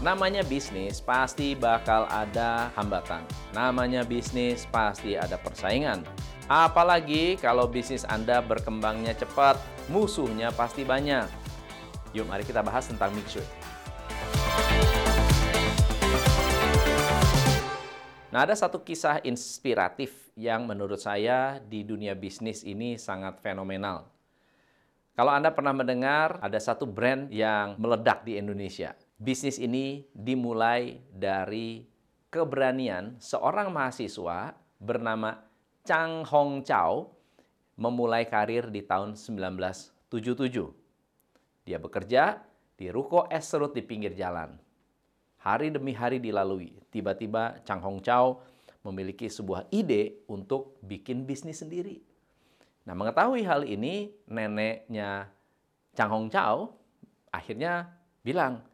Namanya bisnis pasti bakal ada hambatan. Namanya bisnis pasti ada persaingan. Apalagi kalau bisnis Anda berkembangnya cepat, musuhnya pasti banyak. Yuk mari kita bahas tentang Mixue. Nah, ada satu kisah inspiratif yang menurut saya di dunia bisnis ini sangat fenomenal. Kalau Anda pernah mendengar ada satu brand yang meledak di Indonesia. Bisnis ini dimulai dari keberanian seorang mahasiswa bernama Chang Hong Chow memulai karir di tahun 1977. Dia bekerja di ruko es serut di pinggir jalan. Hari demi hari dilalui. Tiba-tiba Chang Hong Chow memiliki sebuah ide untuk bikin bisnis sendiri. Nah, mengetahui hal ini, neneknya Chang Hong Chow akhirnya bilang,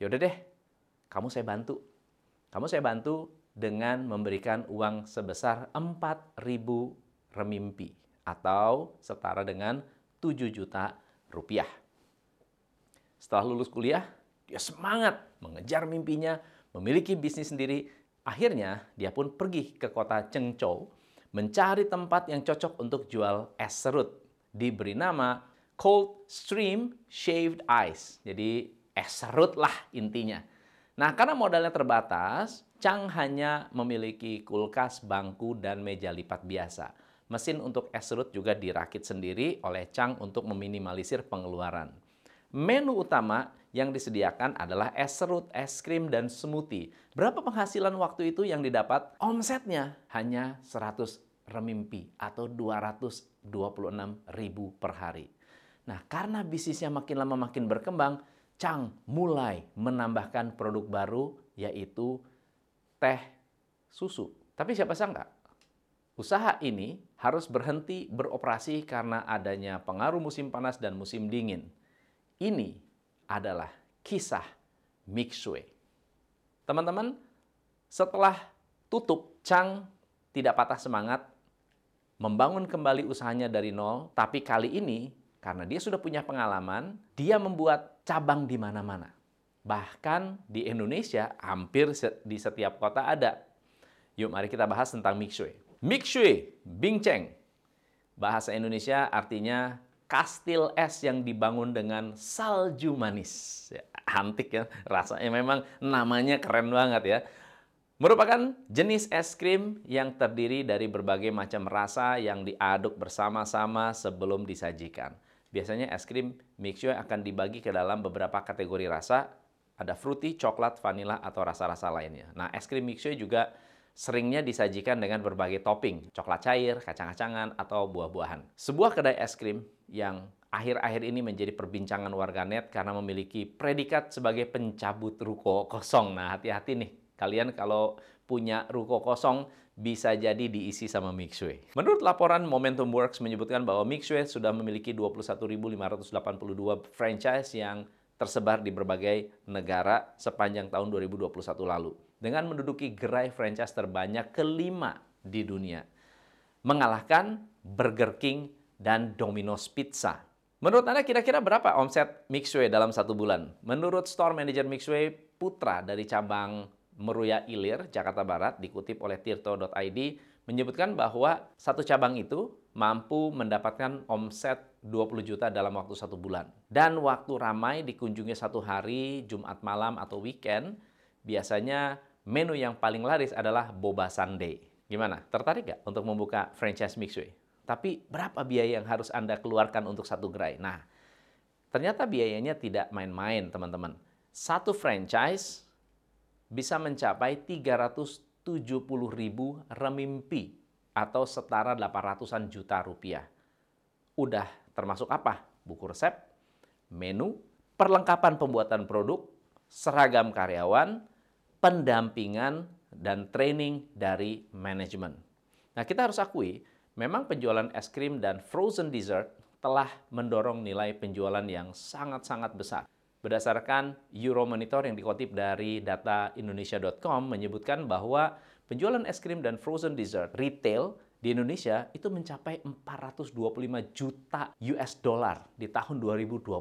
yaudah deh, kamu saya bantu. Kamu saya bantu dengan memberikan uang sebesar 4.000 remimpi atau setara dengan 7 juta rupiah. Setelah lulus kuliah, dia semangat mengejar mimpinya, memiliki bisnis sendiri. Akhirnya, dia pun pergi ke kota Chengzhou mencari tempat yang cocok untuk jual es serut. Diberi nama Cold Stream Shaved Ice. Jadi es serut lah intinya. Nah, karena modalnya terbatas, Chang hanya memiliki kulkas, bangku, dan meja lipat biasa. Mesin untuk es serut juga dirakit sendiri oleh Chang untuk meminimalisir pengeluaran. Menu utama yang disediakan adalah es serut, es krim, dan smoothie. Berapa penghasilan waktu itu yang didapat? Omsetnya hanya 100 remimpi atau 226 ribu per hari. Nah, karena bisnisnya makin lama makin berkembang, Chang mulai menambahkan produk baru yaitu teh susu. Tapi siapa sangka, usaha ini harus berhenti beroperasi karena adanya pengaruh musim panas dan musim dingin. Ini adalah kisah Mixue. Teman-teman, setelah tutup, Chang tidak patah semangat membangun kembali usahanya dari nol, tapi kali ini karena dia sudah punya pengalaman, dia membuat cabang di mana-mana. Bahkan di Indonesia hampir di setiap kota ada. Yuk mari kita bahas tentang Mixue. Mixue, Bingcheng. Bahasa Indonesia artinya kastil es yang dibangun dengan salju manis. Ya, antik ya, rasanya memang namanya keren banget ya. Merupakan jenis es krim yang terdiri dari berbagai macam rasa yang diaduk bersama-sama sebelum disajikan. Biasanya es krim Mixue akan dibagi ke dalam beberapa kategori rasa. Ada fruity, coklat, vanilla, atau rasa-rasa lainnya. Nah, es krim Mixue juga seringnya disajikan dengan berbagai topping, coklat cair, kacang-kacangan, atau buah-buahan. Sebuah kedai es krim yang akhir-akhir ini menjadi perbincangan warganet karena memiliki predikat sebagai pencabut ruko kosong. Nah, hati-hati nih. Kalian kalau punya ruko kosong, bisa jadi diisi sama Mixue. Menurut laporan Momentum Works menyebutkan bahwa Mixue sudah memiliki 21.582 franchise yang tersebar di berbagai negara sepanjang tahun 2021 lalu. Dengan menduduki gerai franchise terbanyak kelima di dunia. Mengalahkan Burger King dan Domino's Pizza. Menurut Anda kira-kira berapa omset Mixue dalam satu bulan? Menurut store manager Mixue Putra dari cabang Meruya Ilir, Jakarta Barat, dikutip oleh tirto.id, menyebutkan bahwa satu cabang itu mampu mendapatkan omset 20 juta dalam waktu satu bulan. Dan waktu ramai dikunjungi satu hari, Jumat malam atau weekend, biasanya menu yang paling laris adalah Boba Sunday. Gimana? Tertarik nggak untuk membuka franchise Mixway? Tapi berapa biaya yang harus Anda keluarkan untuk satu gerai? Nah, ternyata biayanya tidak main-main, teman-teman. Satu franchise bisa mencapai 370 ribu remimpi atau setara 800-an juta rupiah. Udah termasuk apa? Buku resep, menu, perlengkapan pembuatan produk, seragam karyawan, pendampingan, dan training dari manajemen. Nah, kita harus akui, memang penjualan es krim dan frozen dessert telah mendorong nilai penjualan yang sangat-sangat besar. Berdasarkan Euromonitor yang dikutip dari data indonesia.com menyebutkan bahwa penjualan es krim dan frozen dessert retail di Indonesia itu mencapai 425 juta US dollar di tahun 2021.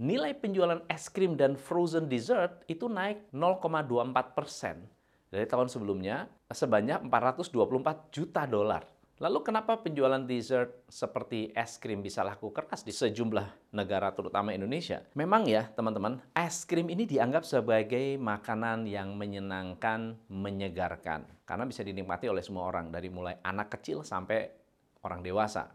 Nilai penjualan es krim dan frozen dessert itu naik 0,24 persen dari tahun sebelumnya sebanyak 424 juta dolar. Lalu kenapa penjualan dessert seperti es krim bisa laku keras di sejumlah negara terutama Indonesia? Memang ya teman-teman, es krim ini dianggap sebagai makanan yang menyenangkan, menyegarkan. Karena bisa dinikmati oleh semua orang, dari mulai anak kecil sampai orang dewasa.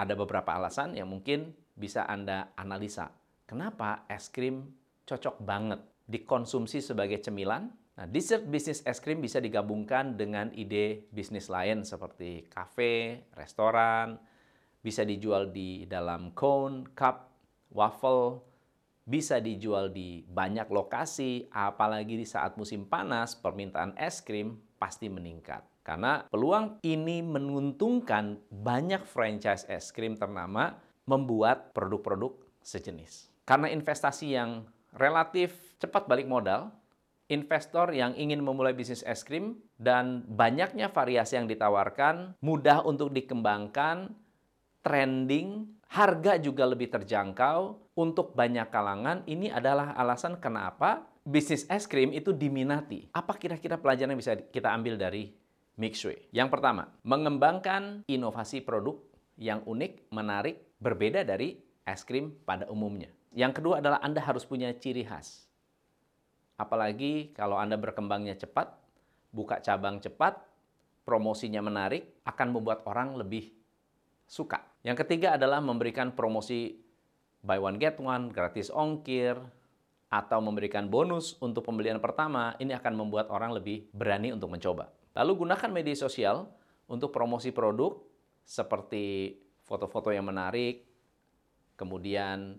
Ada beberapa alasan yang mungkin bisa Anda analisa. Kenapa es krim cocok banget dikonsumsi sebagai cemilan Nah, dessert bisnis es krim bisa digabungkan dengan ide bisnis lain seperti kafe, restoran, bisa dijual di dalam cone, cup, waffle, bisa dijual di banyak lokasi, apalagi di saat musim panas, permintaan es krim pasti meningkat. Karena peluang ini menguntungkan banyak franchise es krim ternama membuat produk-produk sejenis. Karena investasi yang relatif cepat balik modal, investor yang ingin memulai bisnis es krim dan banyaknya variasi yang ditawarkan, mudah untuk dikembangkan, trending, harga juga lebih terjangkau untuk banyak kalangan. Ini adalah alasan kenapa bisnis es krim itu diminati. Apa kira-kira pelajaran yang bisa kita ambil dari Mixway? Yang pertama, mengembangkan inovasi produk yang unik, menarik, berbeda dari es krim pada umumnya. Yang kedua adalah Anda harus punya ciri khas. Apalagi kalau Anda berkembangnya cepat, buka cabang cepat, promosinya menarik, akan membuat orang lebih suka. Yang ketiga adalah memberikan promosi buy one get one, gratis ongkir, atau memberikan bonus untuk pembelian pertama, ini akan membuat orang lebih berani untuk mencoba. Lalu gunakan media sosial untuk promosi produk seperti foto-foto yang menarik, kemudian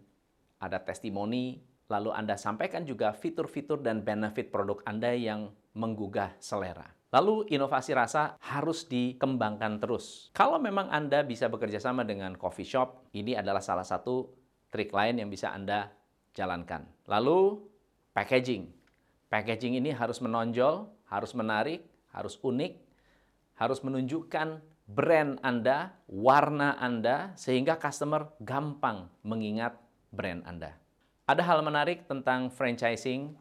ada testimoni, Lalu Anda sampaikan juga fitur-fitur dan benefit produk Anda yang menggugah selera. Lalu inovasi rasa harus dikembangkan terus. Kalau memang Anda bisa bekerja sama dengan coffee shop, ini adalah salah satu trik lain yang bisa Anda jalankan. Lalu packaging. Packaging ini harus menonjol, harus menarik, harus unik, harus menunjukkan brand Anda, warna Anda, sehingga customer gampang mengingat brand Anda. Ada hal menarik tentang franchising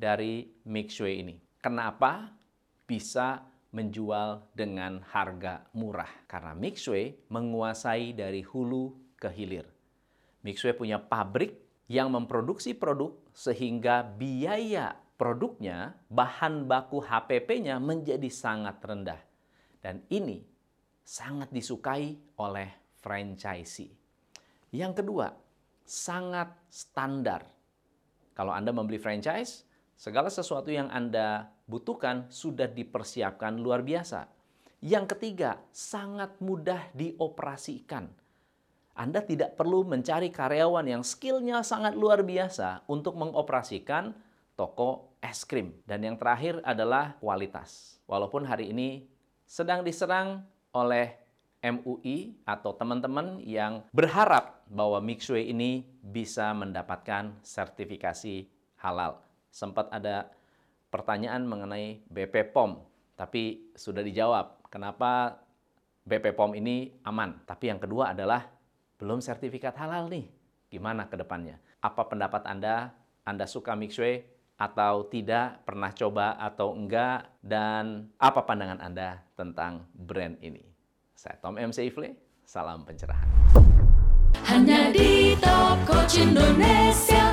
dari Mixway ini. Kenapa bisa menjual dengan harga murah? Karena Mixway menguasai dari hulu ke hilir. Mixway punya pabrik yang memproduksi produk sehingga biaya produknya, bahan baku HPP-nya menjadi sangat rendah. Dan ini sangat disukai oleh franchisee. Yang kedua, sangat standar. Kalau Anda membeli franchise, segala sesuatu yang Anda butuhkan sudah dipersiapkan luar biasa. Yang ketiga, sangat mudah dioperasikan. Anda tidak perlu mencari karyawan yang skillnya sangat luar biasa untuk mengoperasikan toko es krim. Dan yang terakhir adalah kualitas. Walaupun hari ini sedang diserang oleh MUI atau teman-teman yang berharap bahwa Mixway ini bisa mendapatkan sertifikasi halal. Sempat ada pertanyaan mengenai BP POM, tapi sudah dijawab. Kenapa BP POM ini aman? Tapi yang kedua adalah belum sertifikat halal nih. Gimana ke depannya? Apa pendapat Anda? Anda suka Mixway atau tidak? Pernah coba atau enggak? Dan apa pandangan Anda tentang brand ini? Saya Tom M. Seifle, salam pencerahan. Hanya di Top Coach Indonesia